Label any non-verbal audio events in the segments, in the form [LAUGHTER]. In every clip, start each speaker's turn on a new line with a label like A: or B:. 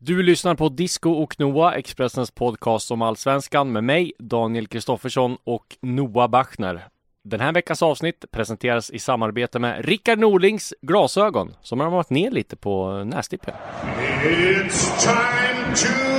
A: Du lyssnar på Disco och Noah, Expressens podcast om Allsvenskan med mig, Daniel Kristoffersson och Noah Bachner. Den här veckans avsnitt presenteras i samarbete med Rickard Norlings glasögon som har varit ner lite på nästippen.
B: It's time to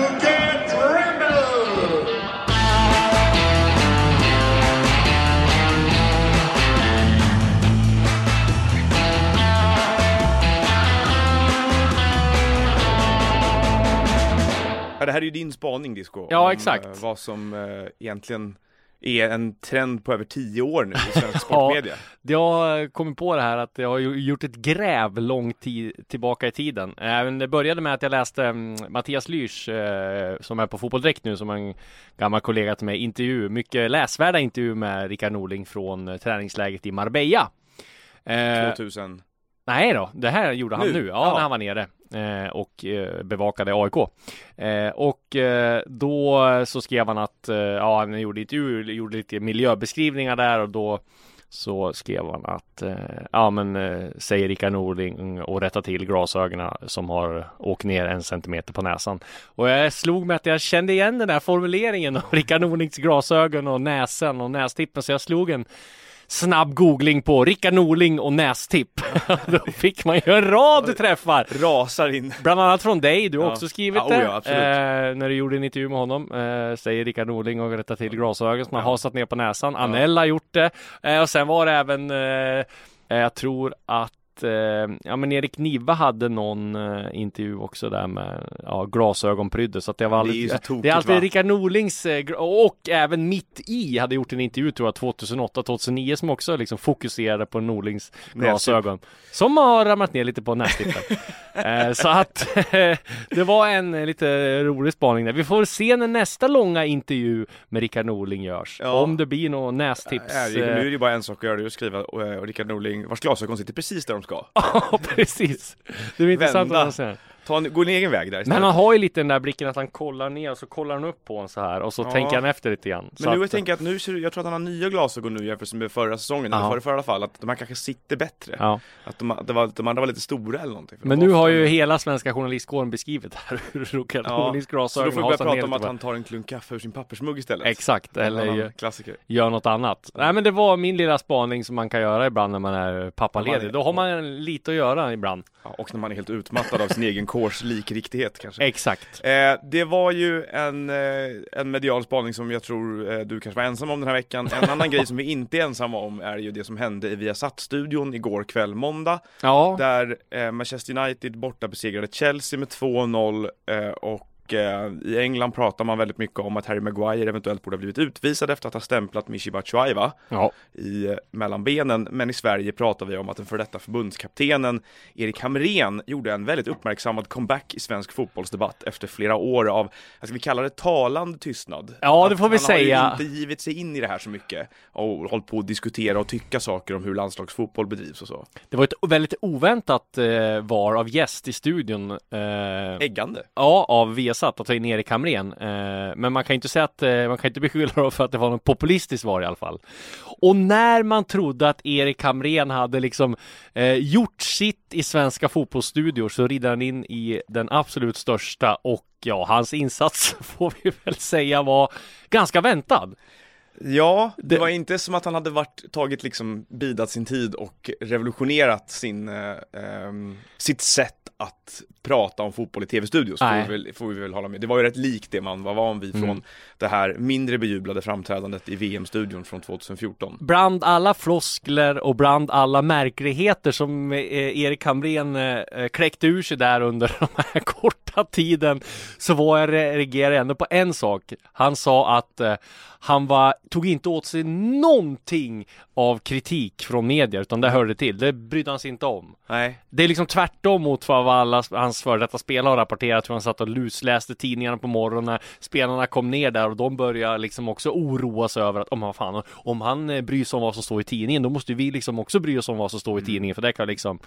C: Ja, det här är ju din spaning Disco.
A: Ja,
C: om,
A: exakt.
C: eh, vad som eh, egentligen är en trend på över tio år nu i [LAUGHS] svensk sportmedia.
A: Jag har kommit på det här att jag har gjort ett gräv lång tid tillbaka i tiden. Även det började med att jag läste mm, Mattias Lyrs eh, som är på Fotboll Direkt nu som en gammal kollega till mig intervju. Mycket läsvärda intervju med Rickard Norling från eh, träningsläget i Marbella. Eh,
C: 2000.
A: Nej då, det här gjorde han
C: Nu?
A: nu, ja,
C: Ja.
A: när han var nere eh, och eh, bevakade AIK. Eh, och då så skrev han att, ja han gjorde intervjuer, gjorde lite miljöbeskrivningar där och då så skrev han att, ja men säger Rickard Norling och rätta till glasögonen som har åkt ner en centimeter på näsan. Och jag slog mig att jag kände igen den där formuleringen av Rickard Norlings glasögon och näsan och nästippen så jag slog en snabb googling på Rickard Norling och nästipp. [LAUGHS] Då fick man ju en rad träffar.
C: Rasar in.
A: Bland annat från dig, du har
C: Ja.
A: också skrivit
C: Ja, oh
A: det.
C: ja,
A: eh, när du gjorde en intervju med honom. Eh, säger Rickard Norling och rättar till glasögon som han har satt ner på näsan. Anell har gjort det. Eh, och sen var det även, eh, eh, jag tror att eh, Ja men Erik Niva hade någon eh, intervju också där med ja, glasögonprydde så att det var
C: Det är
A: alltid,
C: så
A: det,
C: tokigt,
A: är alltid
C: va?
A: Rickard Norlings eh, och även Mitt i hade gjort en intervju tror jag 2008-2009 som också liksom fokuserade på Norlings glasögon som har ramlat ner lite på nästippen. [LAUGHS] eh, så att [LAUGHS] det var en eh, lite rolig spaning där. Vi får se när nästa långa intervju med Rickard Norling görs.
C: Ja.
A: Om det blir någon nästips.
C: Äh, nu är
A: eh,
C: det ju bara en sak att göra, det är att skriva och, och Rickard Norling, vars glasögon sitter precis där de ska.
A: Ja, [LAUGHS] precis. Det är intressant
C: Vända.
A: att se.
C: Ta en, gå en egen väg där
A: Men
C: istället.
A: han har ju lite den där blicken att han kollar ner och så kollar han upp på en så här och så
C: Ja.
A: tänker han efter lite grann.
C: Men nu
A: att,
C: jag tänker att nu ser jag tror att han har nya glasögon nu jämfört med förra säsongen, eller förra, förra i alla fall, att de här kanske sitter bättre.
A: Ja.
C: Att de, det var, de andra var lite stora eller någonting.
A: Men nu har ju hela svenska journalistkåren beskrivit här [LAUGHS] hur Rickard
C: Ja,
A: Norlings
C: Så då
A: glasögon
C: får vi börja prata om att han tar en klunk kaffe ur sin pappersmugg istället.
A: Exakt, eller
C: klassiker.
A: gör något annat. Nej men det var min lilla spaning som man kan göra ibland när man är pappaledig. Då har man lite att göra ibland.
C: Ja, och när man är helt utmattad av sin egen [LAUGHS] kårs likriktighet kanske.
A: Exakt.
C: Eh, det var ju en, eh, en medial spaning som jag tror eh, du kanske var ensam om den här veckan. En [LAUGHS] annan grej som vi inte är ensamma om är ju det som hände i Viasat-studion igår kväll måndag.
A: Ja,
C: Där eh, Manchester United borta besegrade Chelsea med 2-0 eh, och eh, i England pratar man väldigt mycket om att Harry Maguire eventuellt borde ha blivit utvisad efter att ha stämplat Michy Batshuayi
A: ja.
C: i eh, mellan benen. Men i Sverige pratar vi om att den för detta förbundskaptenen Erik Hamrén gjorde en väldigt uppmärksammad comeback i svensk fotbollsdebatt efter flera år av, vad ska vi kalla det, talande tystnad.
A: Ja, det får vi
C: han har
A: säga.
C: ju inte givit sig in i det här så mycket och hållit på att diskutera och tycka saker om hur landslagsfotboll bedrivs och så.
A: Det var ett väldigt oväntat eh, var av gäst i studion. Eh,
C: Äggande.
A: Ja, av Viasat att ta in Erik Hamrén. Eh, men man kan ju inte säga att eh, man kan inte beskylla dem för att det var något populistiskt svar i alla fall. Och när man trodde att Erik Hamrén hade liksom eh, gjort sitt i svenska fotbollsstudior så rider han in i den absolut största och ja, hans insats [LAUGHS] får vi väl säga var ganska väntad.
C: Ja, det,
A: Det-
C: var inte som att han hade varit, tagit liksom, bidat sin tid och revolutionerat sin, eh, ehm, sitt sätt att prata om fotboll i tv-studios, får vi, väl, får vi väl hålla med. Det var ju rätt likt det man var van vid från
A: Mm.
C: det här mindre bejublade framträdandet i VM-studion från 2014.
A: Bland alla floskler och bland alla märkligheter som eh, Erik Hamrén eh, kläckte ur sig där under [LAUGHS] den här korta tiden så var jag reagerade ändå på en sak. Han sa att eh, han var, tog inte åt sig någonting av kritik från media utan det hörde till. Det brydde han sig inte om.
C: Nej,
A: Det är liksom tvärtom mot vad alla hans före detta spelare har rapporterat hur han satt och lusläste tidningarna på morgonen spelarna kom ner där och de började liksom också oroa sig över att om han fan, om han eh, bryr sig om vad som står i tidningen då måste vi liksom också bry oss om vad som står i tidningen för det kan liksom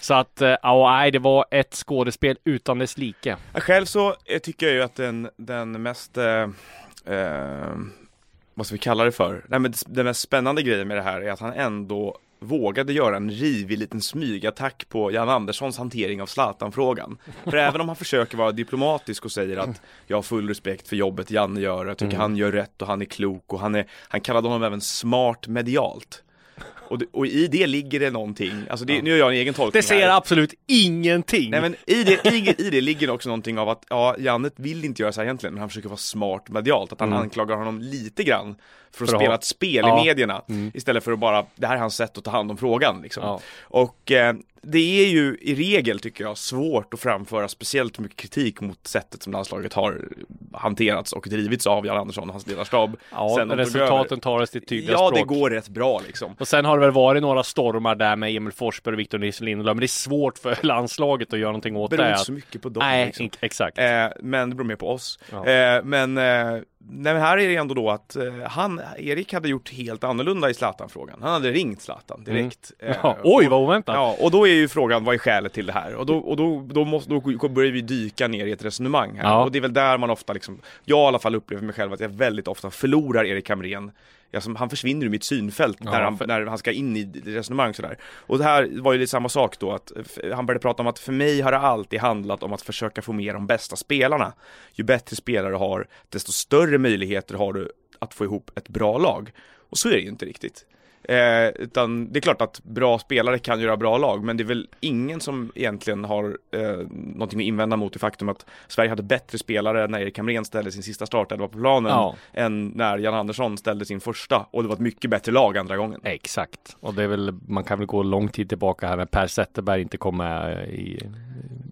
A: Så att, eh, ja nej det var ett skådespel utan dess like
C: Själv så eh, tycker jag ju att den, den mest, eh, eh, vad ska vi kalla det för? Nej men den mest spännande grejen med det här är att han ändå vågade göra en rivig liten smygattack på Jan Anderssons hantering av Zlatan-frågan. För även om han försöker vara diplomatisk och säger att jag har full respekt för jobbet Janne gör, jag tycker
A: Mm.
C: han gör rätt och han är klok och han är, han kallade honom även smart medialt. Och, och i det ligger det någonting, alltså det, nu gör jag en egen tolkning
A: Det säger
C: här.
A: absolut ingenting.
C: Nej men i det, i, i det ligger också någonting av att, ja, Janne vill inte göra så här egentligen, men han försöker vara smart medialt, att han
A: Mm.
C: anklagar honom lite grann för att
A: att
C: spela ett spel
A: Ja.
C: i medierna, istället för att bara, det här är hans sätt att ta hand om frågan liksom.
A: Ja.
C: Och eh, det är ju i regel, tycker jag, svårt att framföra speciellt mycket kritik mot sättet som landslaget har hanterats och drivits av Jan Andersson och hans ledarstab.
A: ja,
C: sen
A: resultaten talar sitt tydliga
C: Ja,
A: språk.
C: det går rätt bra liksom.
A: Och sen har det väl varit några stormar där med Emil Forsberg och Victor Nilsson Lindelöf, men det är svårt för [LAUGHS] landslaget att göra någonting åt
C: Beror
A: det.
C: inte så mycket på dem
A: Nej,
C: liksom.
A: exakt.
C: Eh, men det beror mer på oss.
A: Ja.
C: Eh, men, eh, nej, men här är det ändå då att eh, han, Erik hade gjort helt annorlunda i Zlatan-frågan. Han hade ringt Zlatan direkt. [LAUGHS] Eh,
A: Mm. Ja, oj, vad oväntat.
C: Ja, och då är ju frågan, vad är skälet till det här? Och då, och då, då, måste, då börjar vi dyka ner i ett resonemang här.
A: Ja.
C: Och det är väl där man ofta liksom, jag i alla fall upplever mig själv att jag väldigt ofta förlorar Erik Hamrén. Som, han försvinner ur mitt synfält
A: Ja,
C: när, han,
A: för-
C: när han ska in i resonemang sådär. Och det här var ju lite samma sak då, att han började prata om att för mig har det alltid handlat om att försöka få med de bästa spelarna. Ju bättre spelare du har, desto större möjligheter har du att få ihop ett bra lag. Och så är det ju inte riktigt. Eh, utan det är klart att bra spelare kan göra bra lag, men det är väl ingen som egentligen har eh, någonting att invända mot det faktum att Sverige hade bättre spelare när Erik Hamrén ställde sin sista startelva på planen
A: Ja.
C: än när Jan Andersson ställde sin första och det var ett mycket bättre lag andra gången.
A: Exakt. Och det är väl, man kan väl gå lång tid tillbaka här när Per Zetterberg inte kom med i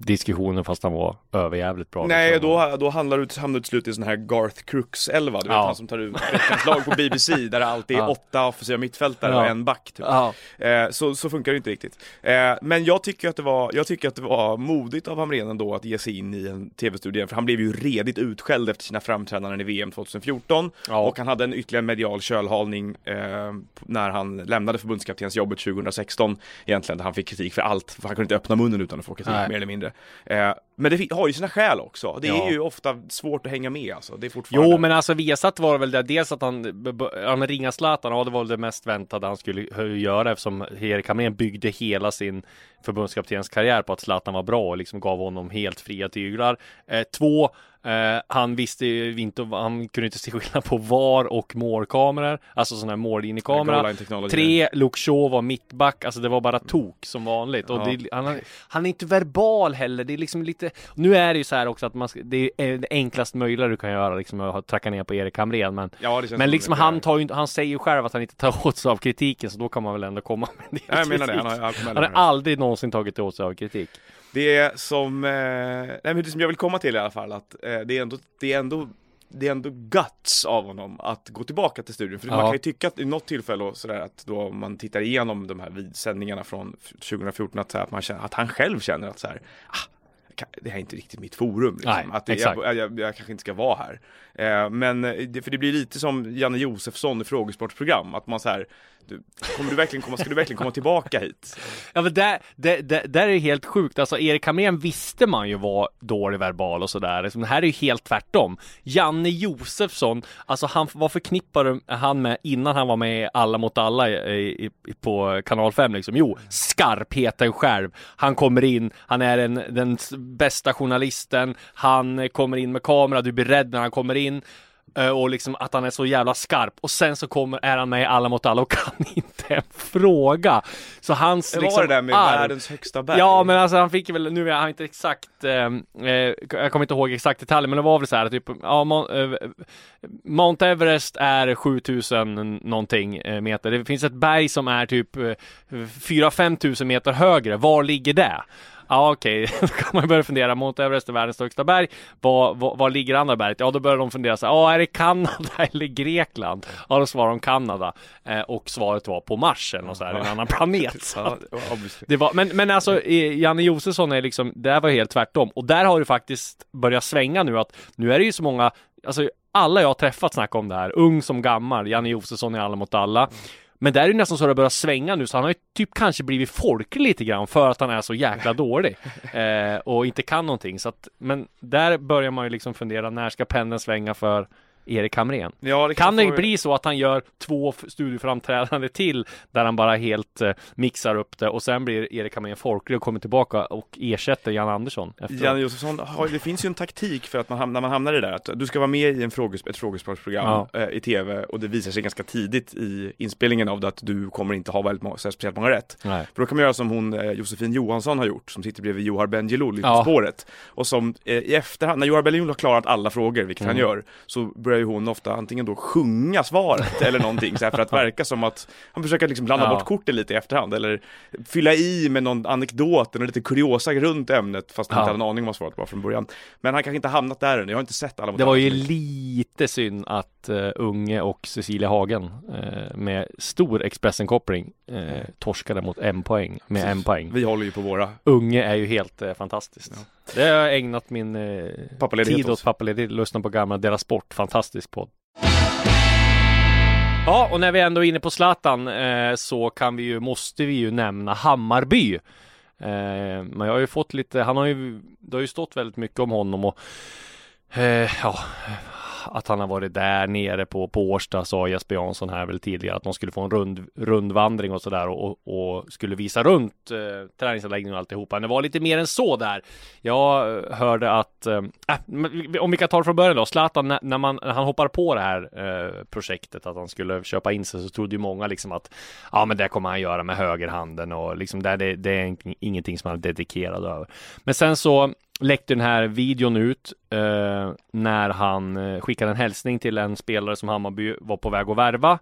A: diskussionen fast han var överjävligt bra.
C: Nej,
A: liksom.
C: då, då handlar hamnar du till slut i sån här Garth Crooks-elva, du vet
A: Ja.
C: han som tar ut veckans lag på BBC där det alltid är [LAUGHS]
A: Ja.
C: åtta offensiva mittfältare och en back typ. Eh, så, så funkar det inte riktigt. Eh, men jag tycker, att det var, jag tycker att det var modigt av Hamrén ändå att ge sig in i en tv-studio, för han blev ju redigt utskälld efter sina framträdanden i VM 2014
A: Ja.
C: och han hade en ytterligare medial kölhalning eh, när han lämnade förbundskaptensjobbet 2016 egentligen, där han fick kritik för allt, för han kunde inte öppna munnen utan att få kritik
A: Nej.
C: mer eller mindre. Eh, men det har ju sina skäl också, det
A: Ja.
C: är ju ofta svårt att hänga med alltså, det är fortfarande
A: Jo, men alltså Viasat var väl det, dels att han, men ringa Zlatan, ja det var väl det mest väntade han skulle h- göra eftersom Erik Hamrén byggde hela sin förbundskaptenskarriär på att Zlatan var bra och liksom gav honom helt fria tyglar. Eh, två, eh, han visste ju inte, han kunde inte se skillnad på VAR och målkameror, alltså sådana här mållinjekamera. Tre, Luke Shaw var mittback, alltså det var bara tok som vanligt. Och
C: Ja.
A: det, han, han är inte verbal heller, det är liksom lite Nu är det ju så här också att man ska, det är det enklast möjliga du kan göra liksom att tracka ner på Erik Hamrén men
C: Ja, det
A: Men
C: som
A: liksom
C: det.
A: han tar ju han säger ju själv att han inte tar åt sig av kritiken så då kan man väl ändå komma med
C: Ja, jag menar det, han har, han
A: har
C: det.
A: aldrig någonsin tagit åt sig av kritik.
C: Det som, eh, nej men det som jag vill komma till i alla fall, att eh, det är ändå, det är ändå det är ändå guts av honom att gå tillbaka till studion. För
A: Ja.
C: man kan ju tycka att i något tillfälle och sådär att då man tittar igenom de här vidsändningarna från 2014 att, så här, att, man känner, att han själv känner att så här, ah, det här är inte riktigt mitt forum. Liksom.
A: Nej,
C: att det, jag, jag, jag kanske inte ska vara här. Eh, men eh, det, för det blir lite som Janne Josefsson i frågesportprogram, att man så här, du, kommer du verkligen komma, ska du verkligen komma tillbaka hit?
A: Ja men där, där, där, där är det helt sjukt, alltså Erik Hamrén visste man ju var dålig verbal och sådär. Liksom, Det här är ju helt tvärtom. Janne Josefsson, alltså han, vad förknippar han med innan han var med i Alla mot alla i, i, på kanal 5 liksom? Jo, skarpheten själv. Han kommer in, han är en, den bästa journalisten, han kommer in med kamera, du blir rädd när han kommer in. Eh, Och liksom att han är så jävla skarp och sen så kommer, är han med i Alla mot alla och kan [LAUGHS] inte en fråga. Så hans
C: Det var
A: liksom
C: det där med
A: arv-
C: världens högsta berg.
A: Ja men alltså han fick väl, nu jag har inte exakt, eh, eh, jag kommer inte ihåg exakt detaljer men det var väl så här typ, ja Mon- eh, Mount Everest är 7000 någonting eh, meter. Det finns ett berg som är typ eh, 4-5 tusen meter högre. Var ligger det? Ja okej, [LAUGHS] då kan man börja fundera. Mount Everest är världens högsta berg. Var, var, var ligger andra berget? Ja då börjar de fundera så här, är det Kanada [LAUGHS] eller Grekland? Ja då svarar de Kanada. Eh, och svaret var på Mars eller så här, en annan planet. [LAUGHS] Det var, men, men alltså Janne Josefsson är liksom, det här var helt tvärtom. Och där har det faktiskt börjat svänga nu att nu är det ju så många, alltså alla jag har träffat snackar om det här, ung som gammal, Janne Josefsson i Alla mot alla. Men där är det nästan så det börjar svänga nu, så han har ju typ kanske blivit folklig lite grann för att han är så jäkla [LAUGHS] dålig. Eh, och inte kan någonting. Så att, men där börjar man ju liksom fundera, när ska pendeln svänga för Erik Hamrén.
C: Ja, det
A: Kan det
C: få-
A: bli så att han gör två studioframträdande till där han bara helt eh, mixar upp det och sen blir Erik Hamrén folklig och kommer tillbaka och ersätter Jan Andersson efteråt?
C: Janne Josefsson, det finns ju en taktik för att man, ham- när man hamnar i det där, att du ska vara med i en fråges, ett frågesportsprogram eh, i tv och det visar sig ganska tidigt i inspelningen av det att du kommer inte ha väldigt må- så här speciellt många rätt.
A: Nej.
C: För då kan man göra som hon eh, Josefin Johansson har gjort, som sitter bredvid Johar Bendjelloul i
A: Ja.
C: spåret. Och som eh, i efterhand, när Johar Bendjelloul har klarat alla frågor, vilket han
A: Mm.
C: gör, så börjar ju hon ofta antingen då sjunga svaret eller någonting så här, för att verka som att han försöker liksom blanda
A: Ja.
C: bort korten lite i efterhand eller fylla i med någon anekdot eller lite kuriosa runt ämnet fast han
A: Ja.
C: inte hade en aning om vad svaret var från början. Men han kanske inte hamnat där än, jag har inte sett alla
A: Det var ju
C: mycket.
A: lite synd att uh, Unge och Cecilia Hagen uh, med stor Expressen-koppling uh, torskade mot en poäng med en poäng.
C: Vi håller ju på våra
A: Unge är ju helt uh, fantastiskt. Det har jag ägnat min
C: Pappaledighet
A: tid
C: åt.
A: pappaledighet, lyssna på gamla Deras Sport, fantastisk podd. Ja, och när vi ändå är inne på Zlatan eh, så kan vi ju, måste vi ju nämna Hammarby. Eh, men jag har ju fått lite, han har ju, det har ju stått väldigt mycket om honom och eh, ja, att han har varit där nere på, på Årsta sa Jesper Jansson här väl tidigare att de skulle få en rund, rundvandring och sådär och, och skulle visa runt eh, träningsanläggningen och alltihopa. Men det var lite mer än så där. Jag eh, hörde att, eh, äh, om vi kan ta det från början då, Zlatan när, när, man, när han hoppar på det här eh, projektet att han skulle köpa in sig så trodde ju många liksom att ja men det kommer han göra med högerhanden och liksom där det, det är ingenting som han är dedikerad över. Men sen så läckte den här videon ut eh, när han eh, skickade en hälsning till en spelare som Hammarby var på väg att värva.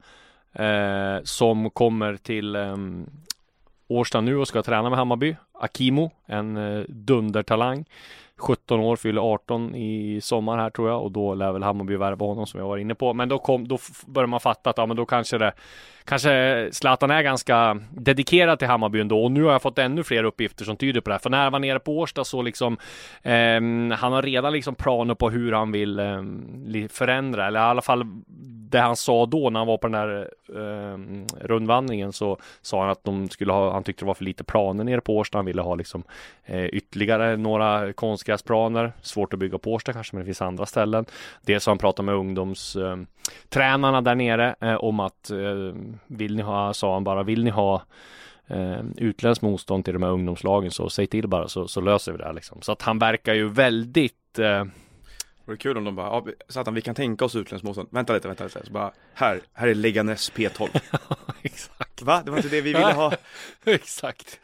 A: Eh, som kommer till eh, Årsta nu och ska träna med Hammarby. Akimo, en eh, dundertalang. 17 år, fyller 18 i sommar här tror jag och då lär väl Hammarby värva honom som jag var inne på. Men då, kom, då börjar man fatta att ja, men då kanske det Kanske Zlatan är ganska dedikerad till Hammarby ändå och nu har jag fått ännu fler uppgifter som tyder på det här. För när han var nere på Årsta så liksom eh, Han har redan liksom planer på hur han vill eh, förändra eller i alla fall det han sa då när han var på den där eh, rundvandringen så sa han att de skulle ha, han tyckte det var för lite planer nere på Årsta. Han ville ha liksom eh, ytterligare några konstgräsplaner. Svårt att bygga på Årsta kanske, men det finns andra ställen. Dels har han pratat med ungdomstränarna där nere eh, om att eh, vill ni ha, sa han bara, vill ni ha eh, utländskt motstånd till de här ungdomslagen så säg till bara så, så löser vi det här liksom. Så att han verkar ju väldigt eh,
C: Vore kul om de bara, ja, Zlatan vi kan tänka oss utländskt motstånd. Vänta lite, vänta lite. Så bara, här, här är Leganes P12. [LAUGHS]
A: Exakt.
C: Va? Det var inte det vi ville ha. [LAUGHS]
A: Exakt.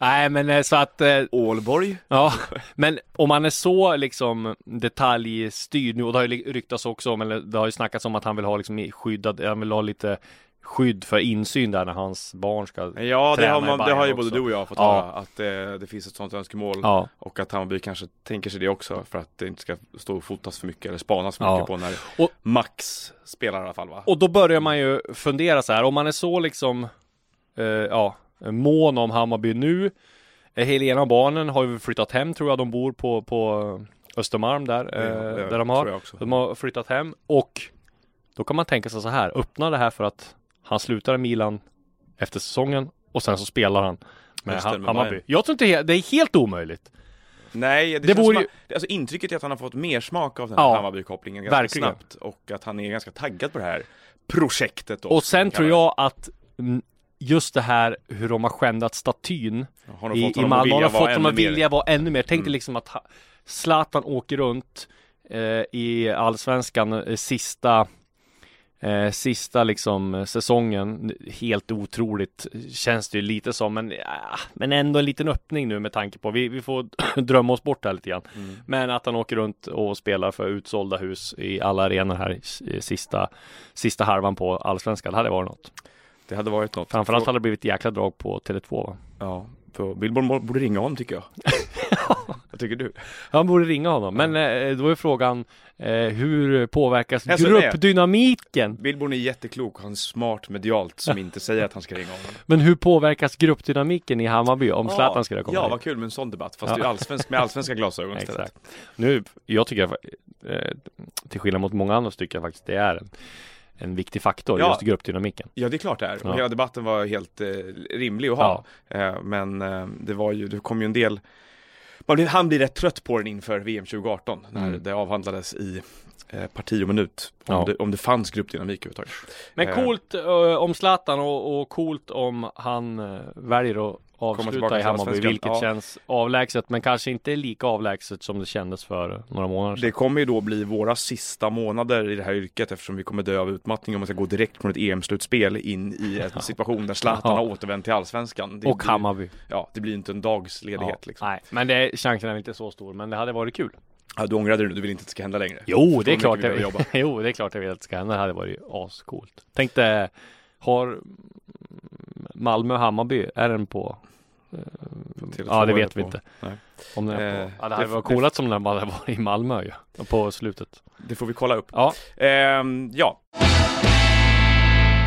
A: Nej men eh, så att eh,
C: Ålborg?
A: Ja, men om man är så liksom detaljstyrd nu och det har ju ryktats också om, eller det har ju snackats om att han vill ha liksom skyddad, han vill ha lite skydd för insyn där när hans barn ska
C: Ja, det
A: Träna
C: har, man, det har ju både du och jag fått
A: Ja.
C: höra. Att eh, det finns ett sånt önskemål.
A: Ja,
C: Och att Hammarby kanske tänker sig det också för att det inte ska stå och fotas för mycket eller spanas för
A: Ja.
C: mycket på när
A: Och-
C: Max spelar i alla fall va?
A: och då börjar man ju fundera så här, om man är så liksom eh, ja, mån om Hammarby nu eh, Helena och barnen har ju flyttat hem tror jag, de bor på, på Östermalm där, eh,
C: det
A: där de har. De har flyttat hem och då kan man tänka sig så här, öppna det här för att han slutar i Milan efter säsongen och sen så spelar han med,
C: det, med
A: Hammarby.
C: Bayern.
A: Jag tror inte det är helt omöjligt.
C: Nej, det,
A: Det vore ju-
C: att, alltså intrycket är att han har fått mer smak av den här
A: Ja,
C: Hammarby-kopplingen ganska
A: verkligen.
C: snabbt och att han är ganska taggad på det här projektet då.
A: Och sen tror jag att just det här hur de har skändat statyn
C: har
A: i, i Malmö. har fått dem att vilja vara ännu mer. Tänk dig
C: Mm.
A: liksom att Zlatan åker runt eh, i allsvenskan eh, sista Eh, sista liksom eh, säsongen, helt otroligt känns det ju lite som, men, ja, men ändå en liten öppning nu med tanke på, vi, vi får [COUGHS] drömma oss bort här lite grann.
C: Mm.
A: Men att han åker runt och spelar för utsålda hus i alla arenor här i sista, sista halvan på allsvenskan, det hade varit något.
C: Det hade varit något.
A: Framförallt hade det blivit jäkla drag på Tele2 va?
C: Ja, för Billborn borde ringa honom tycker jag. [LAUGHS] Vad tycker du?
A: Han borde ringa honom, men eh, då är frågan eh, hur påverkas
C: Jag som är.
A: gruppdynamiken?
C: Billborn är jätteklok han är smart medialt som inte säger att han ska ringa honom.
A: Men hur påverkas gruppdynamiken i Hammarby om Zlatan skulle komma
C: Ja,
A: hit?
C: vad kul med en sån debatt, fast
A: Ja.
C: är allsvensk, med allsvenska glasögon istället.
A: Exakt. Nu, jag tycker, eh, till skillnad mot många andra så tycker jag faktiskt det är en, en viktig faktor,
C: Ja.
A: just gruppdynamiken.
C: Ja, det är klart det är.
A: Ja.
C: Och hela debatten var helt eh, rimlig att ha. Eh, men eh, det var ju, det kom ju en del blir, han blir rätt trött på den inför VM 2018 när
A: Mm.
C: det avhandlades i eh, parti och minut. Om,
A: Ja.
C: det, om det fanns gruppdynamik överhuvudtaget.
A: Men
C: Eh.
A: coolt eh, om Zlatan och, och coolt om han eh, väljer att avsluta i Hammarby, vilket
C: Ja.
A: känns avlägset, men kanske inte lika avlägset som det kändes för några månader sedan.
C: Det kommer ju då bli våra sista månader i det här yrket eftersom vi kommer dö av utmattning om man ska gå direkt från ett EM-slutspel in i en [LAUGHS] situation där Zlatan
A: Ja.
C: har återvänt till Allsvenskan. Det
A: och
C: blir-
A: Hammarby.
C: Ja, det blir inte en dags ledighet
A: Ja,
C: liksom.
A: Nej, men det, chansen är inte så stor, men det hade varit kul.
C: Ja, du ångrar dig nu, du vill inte att det ska hända längre?
A: Jo, det är klart jag,
C: behöver [LAUGHS]
A: jo, det är klart jag vill att det ska hända. Det hade varit ascoolt. Tänkte, har Malmö och Hammarby, är den på?
C: Att
A: Ja, det vet vi
C: på.
A: inte.
C: Nej.
A: Om den är på.
C: Eh,
A: Ja, det hade varit coolat som den bara var i Malmö ju. På slutet.
C: Det får vi kolla upp.
A: Ja.
C: Ehm, ja.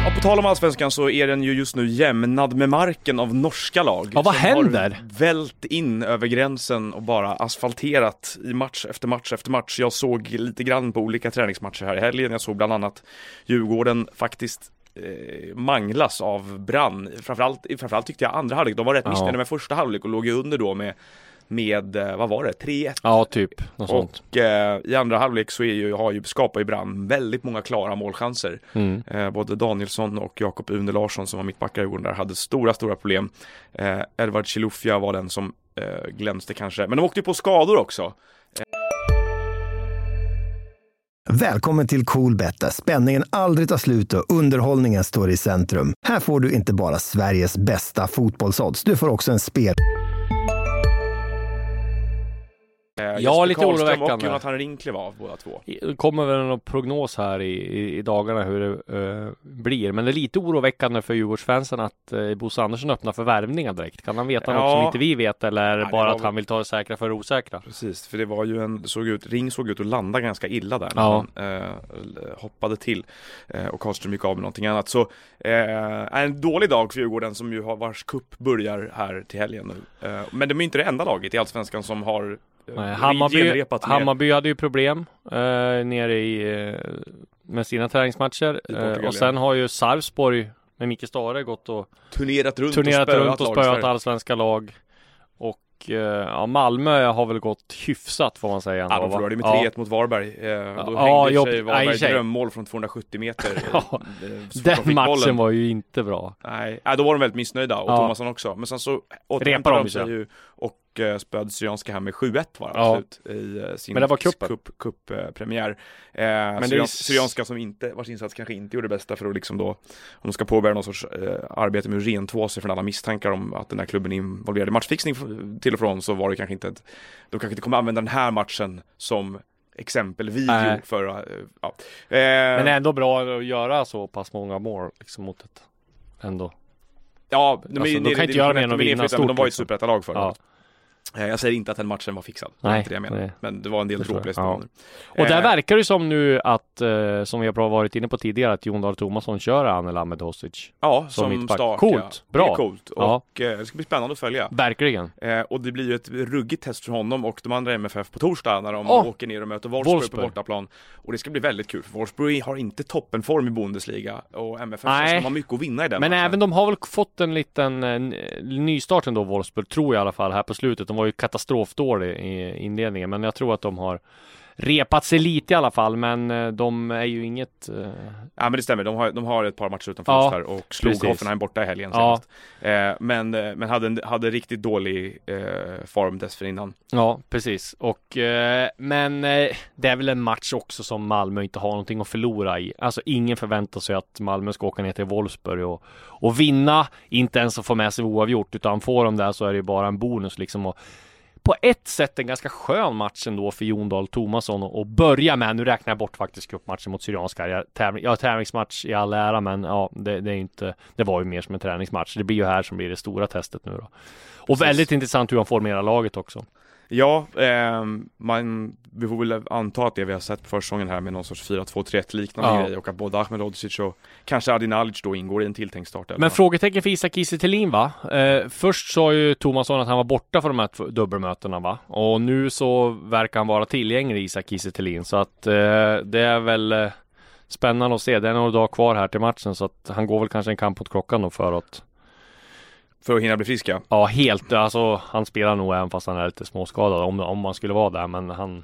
C: Ja, på tal om Allsvenskan så är den ju just nu jämnad med marken av norska lag.
A: Ja, vad
C: som
A: händer?
C: Har vält in över gränsen och bara asfalterat i match efter match efter match. Jag såg lite grann på olika träningsmatcher här i helgen. Jag såg bland annat Djurgården faktiskt eh, manglas av Brann. Framförallt, framförallt tyckte jag andra halvlek, de var rätt
A: Ja.
C: missnöjda med första halvlek och låg ju under då med, med eh, vad var det, 3-1.
A: Ja, typ. Något sånt.
C: Och eh, i andra halvlek så är ju, har ju, skapar ju Brann väldigt många klara målchanser.
A: Mm.
C: Eh, både Danielsson och Jakob Une Larsson som var mittbackar i Djurgården där hade stora, stora problem. Eh, Edvard Chilufya var den som eh, glänste kanske, men de åkte ju på skador också.
D: Välkommen till Coolbet där spänningen aldrig tar slut och underhållningen står i centrum. Här får du inte bara Sveriges bästa fotbollsodds, du får också en spel...
C: Eh,
A: Ja, lite oroväckande.
C: och Jonathan Rinklev var båda två.
A: Det kommer väl någon prognos här i, i, i dagarna hur det eh, blir. Men det är lite oroväckande för Djurgårdsfansen att uh, Bosse Andersson öppnar för värvningar direkt. Kan han veta något
C: Ja.
A: som inte vi vet eller är det bara att han vill ta det säkra för det osäkra?
C: Precis, för det var ju en, såg ut, Ring såg ut att landa ganska illa där
A: Ja.
C: han eh, hoppade till och Karlström gick av med någonting annat. Så är en dålig dag för Djurgården som ju har vars kupp börjar här till helgen nu. Men de är inte det enda laget i Allsvenskan som har
A: Nej, Hammarby, Hammarby hade ju problem eh, nere i eh, med sina träningsmatcher. Eh, och sen har ju Sarpsborg med Micke Stare gått och
C: turnerat runt
A: turnerat
C: och spöat
A: runt och spöat allsvenska lag. Och eh, ja, Malmö har väl gått hyfsat får man säga. ändå,
C: Ja, de förlorade med
A: Ja.
C: 3-1 mot Varberg. Eh, då
A: Ja,
C: hängde
A: jobb-
C: sig Varberg drömmål från 270 meter. [LAUGHS]
A: Ja,
C: eh,
A: Den matchen
C: bollen.
A: var ju inte bra.
C: Nej, nej, då var de väldigt missnöjda och
A: Ja.
C: Thomasson också. Men sen så återhämtade
A: de
C: sig. ju och eh, spöade Syrianska här med 7-1 var det
A: Ja.
C: slut i eh, sin
A: Men det var kuppen.
C: cup, eh, premiär. Eh,
A: det är-
C: Syrian, Syrianska som inte, vars insats kanske inte gjorde det bästa för att liksom då, om de ska påbörja någon sorts arbete med att rentvå sig från alla misstankar om att den här klubben är involverad i matchfixning till och från så var det kanske inte ett, de kanske inte kommer använda den här matchen som exempelvideo
A: Nej.
C: för, ja.
A: Men ändå bra att göra så pass många mål liksom mot ett ändå.
C: Ja, de,
A: Alltså,
C: är-
A: de
C: det-
A: kan
C: det-
A: inte göra
C: de-
A: mer än
C: de
A: att
C: är
A: vinna
C: men De
A: stort,
C: var ju ett
A: liksom.
C: superettalag förra
A: Ja.
C: Eh, Jag säger inte att den matchen var fixad,
A: Nej,
C: inte det jag menar.
A: nej.
C: Men det var en del
A: Förstår jag.
C: dråpläsningar.
A: Och där
C: Eh,
A: verkar det som nu att, eh, som vi har varit inne på tidigare, att Jon Dahl Tomasson kör Anel Ahmedhodzic.
C: Ja,
A: som
C: som, start.
A: Coolt,
C: ja.
A: bra.
C: Det är coolt
A: Ja.
C: och eh, det ska bli spännande att följa.
A: Verkligen.
C: Eh, och det blir ju ett ruggigt test för honom och de andra MFF på torsdag när de
A: Åh!
C: åker ner och möter Wolfsburg,
A: Wolfsburg.
C: på bortaplan. Och det ska bli väldigt kul, för Wolfsburg har inte toppenform i Bundesliga och MFF
A: Nej.
C: ska ha mycket att vinna i den
A: Men
C: matchen.
A: även de har väl fått en liten eh, nystart ändå, Wolfsburg, tror jag i alla fall, här på slutet. De var ju katastrofdåliga i inledningen, men jag tror att de har repat sig lite i alla fall, men eh, de är ju inget... eh,
C: Ja men det stämmer, de har, de har ett par matcher utan
A: Ja,
C: förlust här och slog
A: precis.
C: Hoffenheim borta i helgen
A: Ja.
C: senast. Eh, men eh, men hade, en- hade riktigt dålig eh, form dessförinnan.
A: Ja, precis. Och, eh, men det är väl en match också som Malmö inte har någonting att förlora i. Alltså ingen förväntar sig att Malmö ska åka ner till Wolfsburg och, och vinna, inte ens att få med sig oavgjort, utan får de där så är det ju bara en bonus liksom. Och på ett sätt en ganska skön match ändå för Jon Dahl Tomasson att börja med. Nu räknar jag bort faktiskt cupmatchen mot Syrianska. Jag, tävling, ja, tävlingsmatch i all ära, men ja, det, det är inte. Det var ju mer som en träningsmatch. Det blir ju här som blir det stora testet nu då. Och
C: Precis.
A: väldigt intressant hur han formerar laget också.
C: Ja, ehm, man, vi får väl anta att det vi har sett på försäsongen här med någon sorts 4-2-3-1 liknande
A: Ja.
C: grej och att både Ahmed Hodzic och kanske Adi Nalic då ingår i en tilltänkt start.
A: Men frågetecken för Isak Kiese Thelin va? Eh, först sa ju Tomasson att han var borta för de här dubbelmötena va? Och nu så verkar han vara tillgänglig Isak Kiese Thelin så att eh, det är väl eh, spännande att se. Det är några dagar kvar här till matchen så att han går väl kanske en kamp mot klockan då för att
C: för att hinna bli friska.
A: Ja, helt. Alltså, han spelar nog även fast han är lite småskadad om, om man skulle vara där. Men han,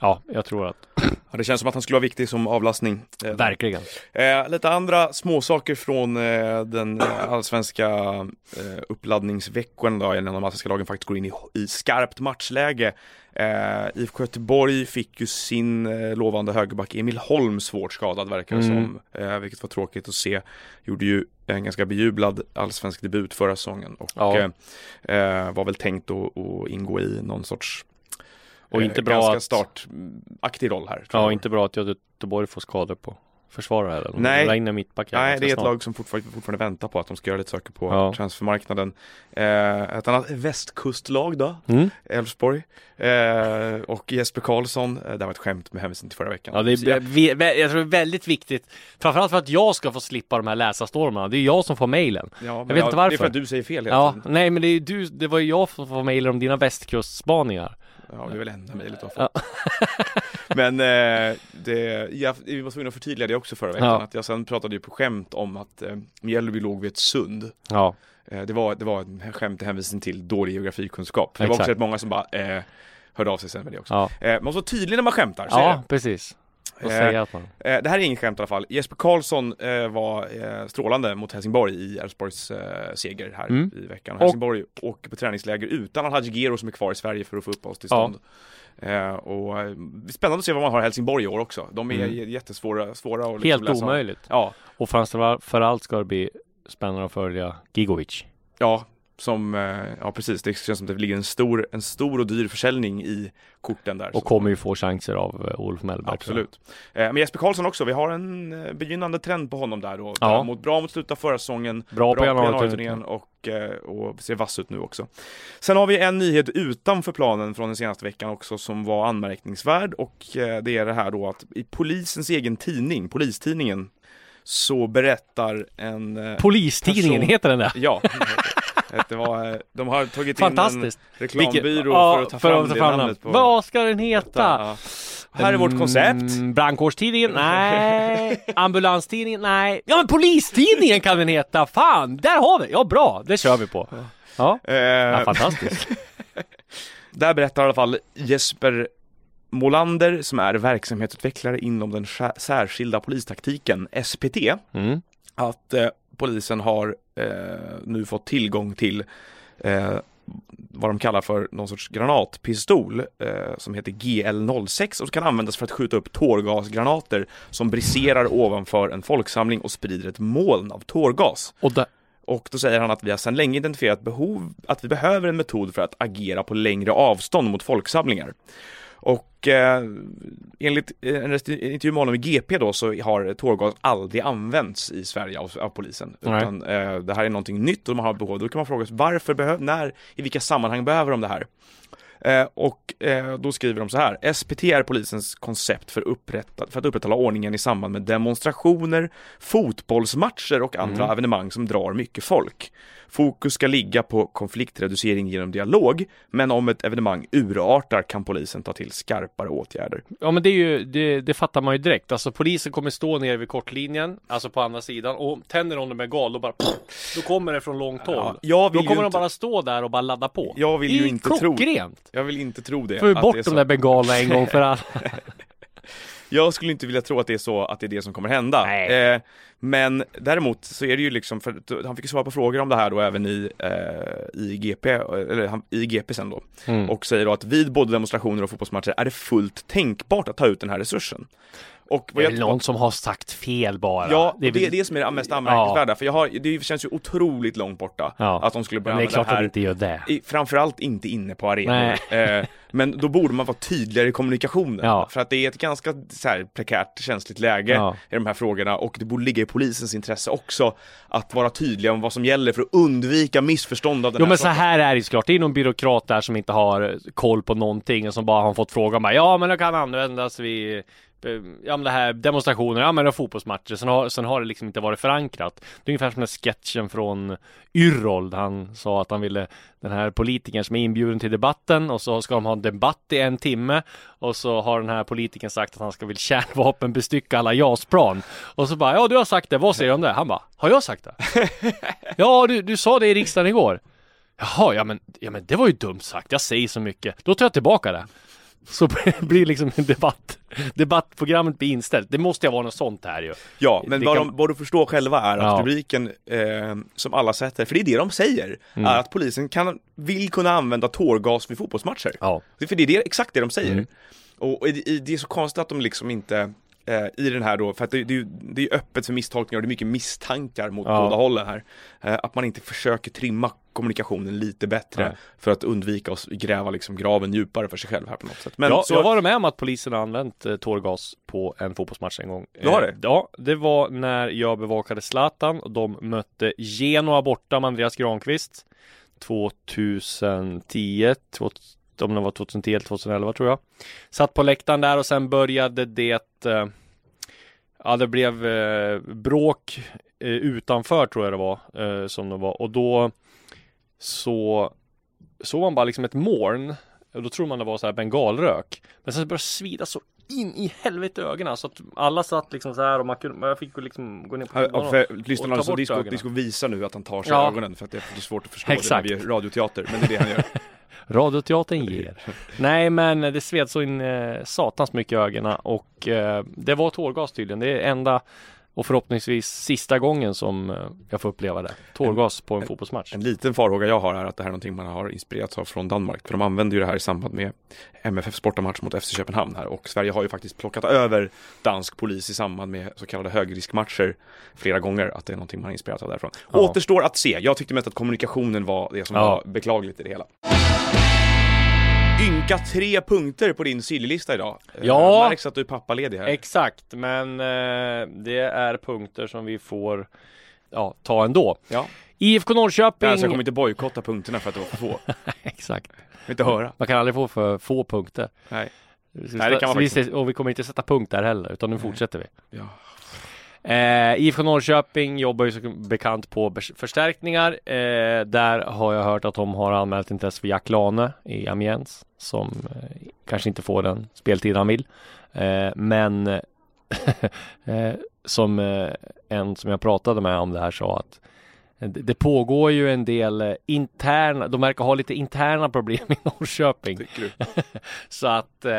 A: ja, jag tror att
C: det känns som att han skulle vara viktig som avlastning. Eh,
A: verkligen.
C: Eh, lite andra småsaker från eh, den eh, allsvenska eh, uppladdningsveckan då, innan de allsvenska lagen faktiskt går in i, i skarpt matchläge. Eh, IFK Göteborg fick ju sin eh, lovande högerback Emil Holm svårt skadad verkar det
A: Mm.
C: som, eh, vilket var tråkigt att se. Gjorde ju en ganska bejublad allsvensk debut förra säsongen och
A: Ja.
C: eh, var väl tänkt att, att ingå i någon sorts
A: Och
C: eh,
A: inte bra
C: ganska
A: att-
C: startaktig roll här.
A: Ja,
C: jag.
A: inte bra att Göteborg får skador på försvarare eller
C: Nej.
A: Regnar mittback här
C: Nej, det är ett
A: snart.
C: lag som fortfarande, fortfarande väntar på att de ska göra lite saker på
A: Ja.
C: transfermarknaden. Eh, ett annat västkustlag då,
A: Mm.
C: Elfsborg. Eh, och Jesper Karlsson, eh, det var ett skämt med hänvisning till förra veckan.
A: Ja, det är,
C: jag-
A: vi, vi- jag tror det är väldigt viktigt Framförallt för att jag ska få slippa de här läsarstormarna Det är jag som får mejlen
C: ja, men
A: vet
C: ja,
A: inte
C: Det är
A: varför.
C: för att du säger fel
A: Ja, nej men det är du, det var ju jag som får mejlen om dina västkustspaningar
C: Ja, det är väl enda mejlet du har fått. Men eh, det, jag, vi var tvungna att förtydliga det också förra veckan.
A: Ja.
C: Att jag sen pratade ju på skämt om att eh, Mjällby låg vid ett sund.
A: Ja,
C: Eh, det, var, det var en skämt i hänvisning till dålig geografikunskap. Det var
A: Exakt.
C: också rätt många som bara eh, hörde av sig sen med det också.
A: ja,
C: Eh, man måste vara tydlig när man skämtar,
A: ja precis Och
C: Eh,
A: säga att man
C: Eh, det här är ingen skämt i alla fall. Jesper Karlsson eh, var eh, strålande mot Helsingborg i Elfsborgs eh, seger här
A: Mm.
C: i veckan.
A: Och-
C: Helsingborg åker på träningsläger utan Alhaji Gero som är kvar i Sverige för att få uppehållstillstånd. Eh, och eh, är spännande att se vad man har i Helsingborg i år också. De är
A: Mm.
C: jättesvåra svåra att liksom
A: Helt omöjligt
C: Ja,
A: Och framförallt ska det bli spännande att följa Gigovic
C: ja, som, eh, ja precis. Det känns som att det ligger en stor, en stor och dyr försäljning i korten där.
A: Och
C: Så-
A: kommer ju få chanser av eh, Olof Mellberg.
C: Absolut. Eh, Men Jesper Karlsson också, vi har en begynnande trend på honom där då.
A: Ja.
C: Mot bra mot slutet av förra säsongen,
A: Bra, på januari
C: januariturnén och, och ser vass ut nu också. Sen har vi en nyhet utanför planen från den senaste veckan också som var anmärkningsvärd och det är det här då att i polisens egen tidning, Polistidningen, så berättar en
A: Polistidningen,
C: Person-
A: här den där?
C: Ja, [LAUGHS] att det var, eh, de har tagit in en reklambyrå
A: ja,
C: för att ta fram det namnet på
A: Vad ska den heta?
C: Ja. Här är vårt koncept.
A: Mm, brandkårstidningen? [LAUGHS] Nej. Ambulanstidningen? Nej. Ja men polistidningen kan den heta! Fan, där har vi! Ja bra, det kör vi på. Ja,
C: Eh,
A: ja fantastiskt. [LAUGHS]
C: Där berättar i alla fall Jesper Molander som är verksamhetsutvecklare inom den sär- särskilda polistaktiken SPT
A: Mm.
C: att eh, polisen har eh, nu fått tillgång till eh, vad de kallar för någon sorts granatpistol eh, som heter GL06 och kan användas för att skjuta upp tårgasgranater som briserar ovanför en folksamling och sprider ett moln av tårgas.
A: Och där,
C: Och då säger han att vi har sedan länge identifierat behov, att vi behöver en metod för att agera på längre avstånd mot folksamlingar. Och eh, enligt en rest- intervju med honom i GP då så har tårgas aldrig använts i Sverige av, av polisen.
A: Nej.
C: Utan eh, det här är någonting nytt och de har behov. Då kan man fråga sig varför, behöv, när, i vilka sammanhang behöver de det här? Eh, och eh, då skriver de så här. SPT är polisens koncept för, upprätta, för att upprätthålla ordningen i samband med demonstrationer, fotbollsmatcher och andra
A: Mm.
C: evenemang som drar mycket folk. Fokus ska ligga på konfliktreducering genom dialog, men om ett evenemang urartar kan polisen ta till skarpare åtgärder.
A: ja men det är ju, det, det fattar man ju direkt. Alltså polisen kommer stå nere vid kortlinjen, alltså på andra sidan och tänder de med gal, då bara Då kommer det från långt håll.
C: Ja,
A: då kommer
C: ju
A: de
C: inte,
A: bara stå där och bara ladda på.
C: jag vill ju inte tro,
A: klockrent!
C: Jag vill inte tro det.
A: Får vi
C: att
A: bort de där bengalerna en gång för alla. [LAUGHS]
C: Jag skulle inte vilja tro att det är så, att det är det som kommer hända. Eh, men däremot så är det ju liksom, för han fick ju svara på frågor om det här då även i, eh, i GP, eller han- i GP sen då.
A: Mm.
C: Och säger då att vid både demonstrationer och fotbollsmatcher är det fullt tänkbart att ta ut den här resursen. Och
A: Det är
C: jag,
A: någon som har sagt fel bara.
C: Ja, det är
A: väl-
C: det som är det mest anmärkningsvärda, för jag har, det känns ju otroligt långt borta
A: Ja.
C: att de skulle börja
A: Men det är
C: använda
A: klart att
C: här
A: de inte gör det.
C: i, framförallt inte inne på arenan. [LAUGHS] Eh, men då borde man vara tydligare i kommunikationen.
A: Ja.
C: För att det är ett ganska så här, prekärt, känsligt läge
A: Ja.
C: i de här frågorna och det borde ligga i polisens intresse också att vara tydliga om vad som gäller för att undvika missförstånd av den
A: Jo
C: här
A: men så
C: sorten.
A: här är det ju såklart. Det är någon byråkrat där som inte har koll på någonting och som bara har fått frågan bara ja men det kan användas vid ja men det här demonstrationer, ja men det fotbollsmatcher, sen har, sen har det liksom inte varit förankrat. Det är ungefär som den sketchen från Yrrol, där han sa att han ville, den här politikern som är inbjuden till debatten och så ska de ha en debatt i en timme och så har den här politikern sagt att han ska vill kärnvapenbestycka alla JAS-plan. Och så bara, ja du har sagt det, vad säger du om det? Han bara, har jag sagt det? [LAUGHS] ja, du, du sa det i riksdagen igår. Jaha, ja men, ja men det var ju dumt sagt, jag säger så mycket. Då tar jag tillbaka det. Så [LAUGHS] blir liksom en debatt, debattprogrammet blir inställt. Det måste ju vara något sånt här ju.
C: Ja, men
A: Det
C: vad,
A: kan-
C: de, vad du förstår själva är att
A: Ja.
C: rubriken eh, som alla sätter, för det är det de säger,
A: Mm.
C: är att polisen kan, vill kunna använda tårgas vid fotbollsmatcher.
A: Ja.
C: För det är det, exakt det de säger.
A: Mm.
C: Och, och i- det är så konstigt att de liksom inte eh, i den här då, för att det, det, det är öppet för misstolkningar och det är mycket misstankar mot
A: Ja.
C: båda hållen här. Eh, att man inte försöker trimma kommunikationen lite bättre
A: Nej.
C: för att undvika att gräva liksom graven djupare för sig själv här på något sätt. Men
A: ja,
C: så,
A: jag var med om att polisen har använt eh, tårgas på en fotbollsmatch en gång.
C: Du har
A: Eh,
C: det?
A: Ja, det var när jag bevakade Zlatan och de mötte Genoa borta med Andreas Granqvist 2010, två- om det var 2010 eller 2011 tror jag. Satt på läktaren där och sen började det eh, Ja, det blev eh, bråk eh, utanför tror jag det var eh, som det var och då så såg man bara liksom ett moln och då tror man det var så här bengalrök. Men sen började det svida så in i helvete ögonen så att alla satt liksom så här och man kunde, jag fick liksom gå ner på
C: Ja,
A: och-
C: för
A: och ta bort
C: disco,
A: ögonen.
C: disco visar nu att han tar sig
A: Ja.
C: ögonen för att det är svårt att förstå
A: Exakt.
C: det när vi radioteater, men det är det han gör. [LAUGHS]
A: Radioteatern ger. [LAUGHS] Nej men det sved så in eh, satans mycket i ögonen och eh, det var tårgas tydligen. Det är enda och förhoppningsvis sista gången som eh, jag får uppleva det. Tårgas på en fotbollsmatch.
C: En liten farhåga jag har är att det här är någonting man har inspirerats av från Danmark. För de använder ju det här i samband med MFF bortamatch mot FC Köpenhamn här. Och Sverige har ju faktiskt plockat över dansk polis i samband med så kallade högriskmatcher flera gånger. Att det är någonting man har inspirerats av därifrån.
A: Ja.
C: Återstår att se. Jag tyckte mest att kommunikationen var det som
A: Ja.
C: var beklagligt i det hela. Ynka tre punkter på din sillista idag. Eh,
A: Ja.
C: Märks att du är pappaledig här.
A: Exakt, men eh, det är punkter som vi får ja, ta ändå.
C: ja.
A: IFK Norrköping.
C: Alltså, jag kommer inte bojkotta punkterna för att det var för få. Jag [LAUGHS]
A: Exakt.
C: vill inte höra.
A: Man kan aldrig få för få punkter.
C: Nej. Nej, det kan man
A: vi,
C: faktiskt
A: och vi kommer inte sätta punkt där heller, utan nu fortsätter vi.
C: Ja.
A: Eh, IFK Norrköping jobbar ju som bekant på förstärkningar. Eh, där har jag hört att de har anmält intresse för Jack Lane i Amiens som eh, kanske inte får den speltid han vill. Eh, men [LAUGHS] eh, som eh, en som jag pratade med om det här sa att det det pågår ju en del eh, interna, de verkar ha lite interna problem i [LAUGHS] Norrköping. [LAUGHS] Så att, eh,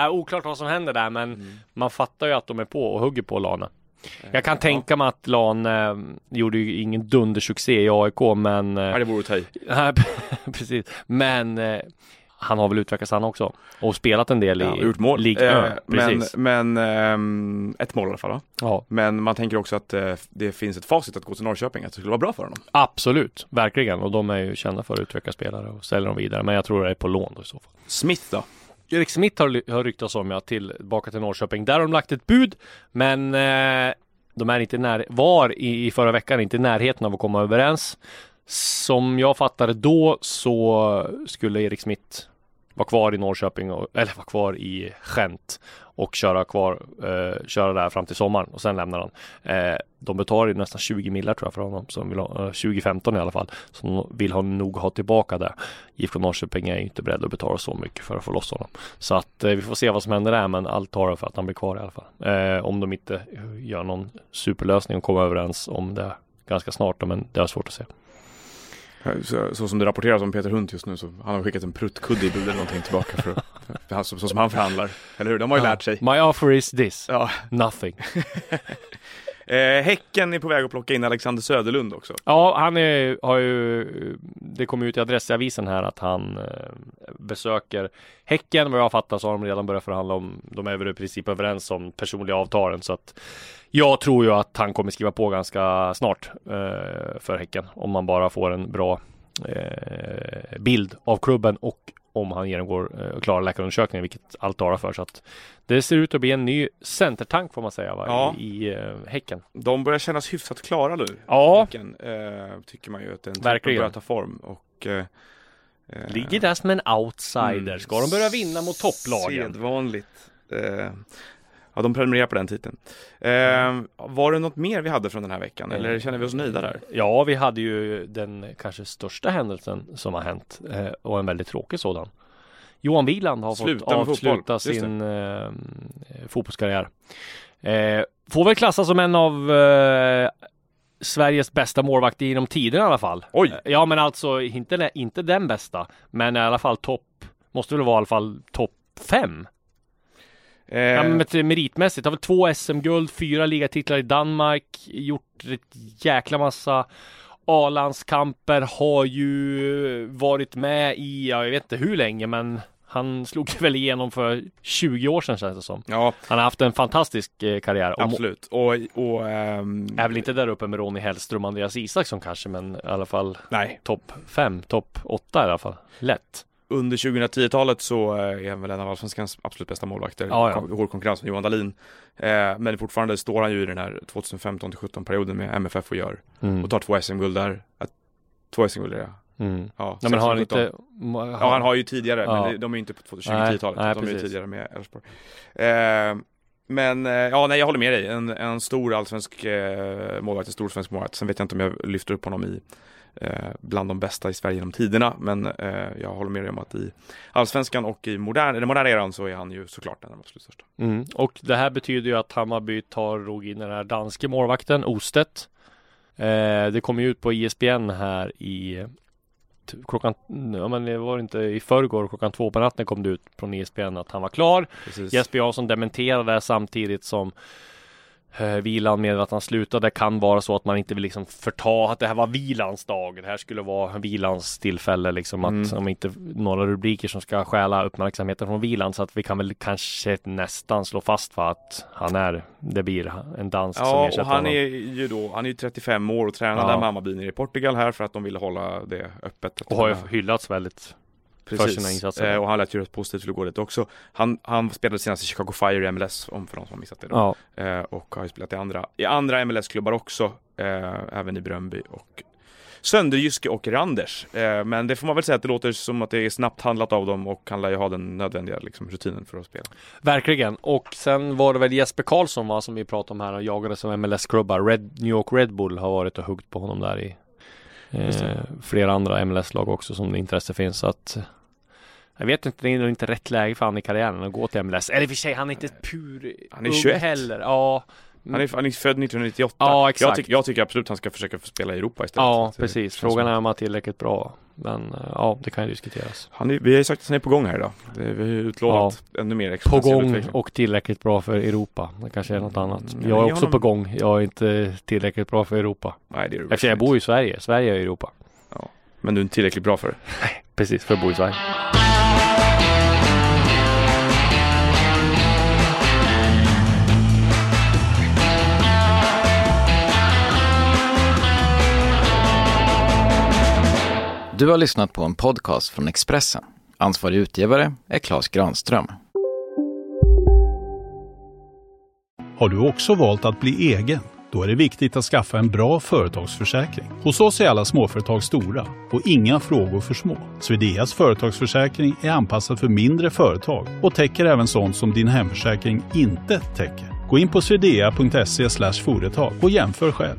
A: är oklart vad som händer där men
C: Mm.
A: man fattar ju att de är på och hugger på Lane. Jag kan
C: Ja.
A: tänka mig att Lane eh, gjorde ju ingen dundersuccé i AIK men eh,
C: Nej, det vore att ta i. [LAUGHS] [LAUGHS]
A: Precis. Men eh, han har väl utvecklats han också och spelat en del i
C: Ja, gjort mål.
A: Ligue
C: Eh,
A: 1.
C: men men ehm, ett mål i alla fall va?
A: Ja,
C: Men man tänker också att eh, det finns ett facit att gå till Norrköping, att det skulle vara bra för honom.
A: absolut, verkligen. Och de är ju kända för att utveckla spelare och sälja dem vidare. Men jag tror det är på lån då i så fall.
C: Smith då?
A: Erik Smith har, har ryktats om ja, tillbaka till Norrköping. Där har de lagt ett bud, men eh, de är inte när, var i, i förra veckan inte i närheten av att komma överens. Som jag fattade då så skulle Erik Smith vara kvar i Norrköping, och, eller vara kvar i Gent och köra kvar, eh, köra där fram till sommaren och sen lämnar han. Eh, de betalar ju nästan 20 millar tror jag för honom, som vill ha, eh, 2015 i alla fall, som vill ha nog ha tillbaka det. IFK Norrköping är ju inte beredd att betala så mycket för att få loss honom. Så att eh, vi får se vad som händer där, men allt talar för att han blir kvar i alla fall. Eh, om de inte gör någon superlösning och kommer överens om det ganska snart, men det är svårt att se.
C: Så, så som det rapporteras om Peter Hunt just nu så han har skickat en pruttkudde i bud eller någonting tillbaka för, [LAUGHS] för, så, så som han förhandlar. Eller hur? De har ju lärt sig.
A: My offer is this,
C: Ja.
A: nothing. [LAUGHS]
C: Eh, häcken är på väg att plocka in Alexander Söderlund också.
A: Ja, han är, har ju, det kom ut i adressavisen här att han eh, besöker Häcken. Vad jag fattar så har de redan börjat förhandla om, de är väl i princip överens om personliga avtalen så att jag tror ju att han kommer skriva på ganska snart eh, för Häcken om man bara får en bra eh, bild av klubben och om han genomgår eh, klara läkarundersökningen, vilket allt talar för. Så att det ser ut att bli en ny centertank får man säga va?
C: Ja.
A: i, i eh, Häcken.
C: De börjar kännas hyfsat klara nu.
A: Ja,
C: Häcken, eh, tycker man ju att den börjar ta form. Och, eh,
A: Ligger där som en outsider.
C: Mm.
A: Ska de börja vinna mot topplagen?
C: Sedvanligt. Ja, de prenumererar på den titeln. Eh, var det något mer vi hade från den här veckan eller känner vi oss nöjda där?
A: Ja, vi hade ju den kanske största händelsen som har hänt eh, och en väldigt tråkig sådan. Johan Wieland har
C: Sluta
A: fått avsluta sin eh, fotbollskarriär. Eh, får väl klassas som en av eh, Sveriges bästa målvakter genom tiden i alla fall.
C: Oj!
A: Eh, Ja, men alltså inte, inte den bästa, men i alla fall topp, måste väl vara i alla fall topp fem.
C: Eh,
A: Ja, men meritmässigt har väl två SM-guld, fyra ligatitlar i Danmark, gjort ett jäkla massa A-landskamper, har ju varit med i, ja, jag vet inte hur länge, men han slog [LAUGHS] väl igenom för 20 år sedan känns det som.
C: ja,
A: Han har haft en fantastisk eh, karriär
C: absolut. Och, och ehm,
A: är väl inte där uppe med Ronny Hellström och Andreas Isaksson kanske, men i alla fall
C: nej,
A: topp fem, topp åtta i alla fall. Lätt.
C: Under 2010-talet så eh, är han väl en av allsvenskans absolut bästa målvakter.
A: Ja, ja.
C: Hård konkurrens med Johan Dahlin. Eh, men fortfarande står han ju i den här 2015 17 perioden med MFF och gör
A: Mm.
C: och tar två SM-guld där. Två SM-guld är det,
A: Mm.
C: ja.
A: Ja, men har han
C: 16,
A: inte...
C: 17. Ja, han har ju tidigare,
A: Ja.
C: men de är ju inte på 2010-talet.
A: Nej, nej,
C: de är ju tidigare med Elfsborg. Eh, men eh, ja, nej, jag håller med dig. En, en stor allsvensk eh, målvakt, en stor svensk målvakt. Sen vet jag inte om jag lyfter upp honom i bland de bästa i Sverige genom tiderna. Men eh, jag håller med dig om att i allsvenskan och i modern, den moderna eran så är han ju såklart den absolut största.
A: Mm. Och det här betyder ju att Hammarby tar drog in den här danske målvakten Ostedt. Eh, det kom ju ut på ISBN här i klockan, ja men det var inte i förrgår klockan två på natten kom det ut från ISBN att han var klar.
C: Precis.
A: Jesper Jansson dementerade det samtidigt som eh, Vilan med att han slutade. Det kan vara så att man inte vill liksom förta att det här var Vilans dag. Det här skulle vara Vilans tillfälle liksom att
C: Mm.
A: om inte några rubriker som ska stjäla uppmärksamheten från Vilan så att vi kan väl kanske nästan slå fast för att han är, det blir en dansk som
C: Ja,
A: ersätter
C: och han
A: honom.
C: är ju då, han är ju 35 år och tränar
A: Ja.
C: där med Hammarby nere i Portugal här för att de ville hålla det öppet.
A: Och har ju hyllats väldigt. För sina insatser.
C: Eh, och han lät ju rätt positivt gå dit också. Han, han spelade senast i Chicago Fire i MLS, om för de som har missat det då.
A: Ja,
C: Eh, och har ju spelat i andra, i andra MLS-klubbar också, eh, även i Bröndby och Sönderjyske och Randers. Eh, men det får man väl säga att det låter som att det är snabbt handlat av dem och han lär ju ha den nödvändiga liksom, rutinen för att spela.
A: verkligen. Och sen var det väl Jesper Karlsson va, som vi pratade om här och jagade som MLS-klubbar. Red, New York Red Bull har varit och huggt på honom där i eh, flera andra MLS-lag också som det intresse finns. Så att jag vet inte, det är nog inte rätt läge för han i karriären att gå till MLS. Eller i och för sig, han är inte pur
C: Han är
A: ung
C: 21.
A: heller. Ja,
C: Han är, han är född 1998.
A: Ja,
C: Jag,
A: exakt.
C: tyck, jag tycker absolut han ska försöka spela i Europa istället.
A: ja
C: Så det
A: precis. Frågan är om han är tillräckligt bra. Men eh, ja, det kan ju diskuteras.
C: Han är, vi har ju sagt att han är på gång här idag. Det, vi har utlovat ännu mer
A: På gång
C: utveckling.
A: och tillräckligt bra för Europa. Det kanske är något annat.
C: Mm, men
A: Jag är också
C: honom-
A: på gång. Jag är inte tillräckligt bra för Europa.
C: Nej, det är du
A: Eftersom jag bor i Sverige. Sverige är Europa.
C: inte. Men du är inte tillräckligt bra för det.
A: Precis, för att bo i Sverige.
E: Du har lyssnat på en podcast från Expressen. Ansvarig utgivare är Klas Granström.
F: Har du också valt att bli egen? Då är det viktigt att skaffa en bra företagsförsäkring. Hos oss är alla småföretag stora och inga frågor för små. Swedeas företagsförsäkring är anpassad för mindre företag och täcker även sånt som din hemförsäkring inte täcker. Gå in på swedea.se företag och jämför själv.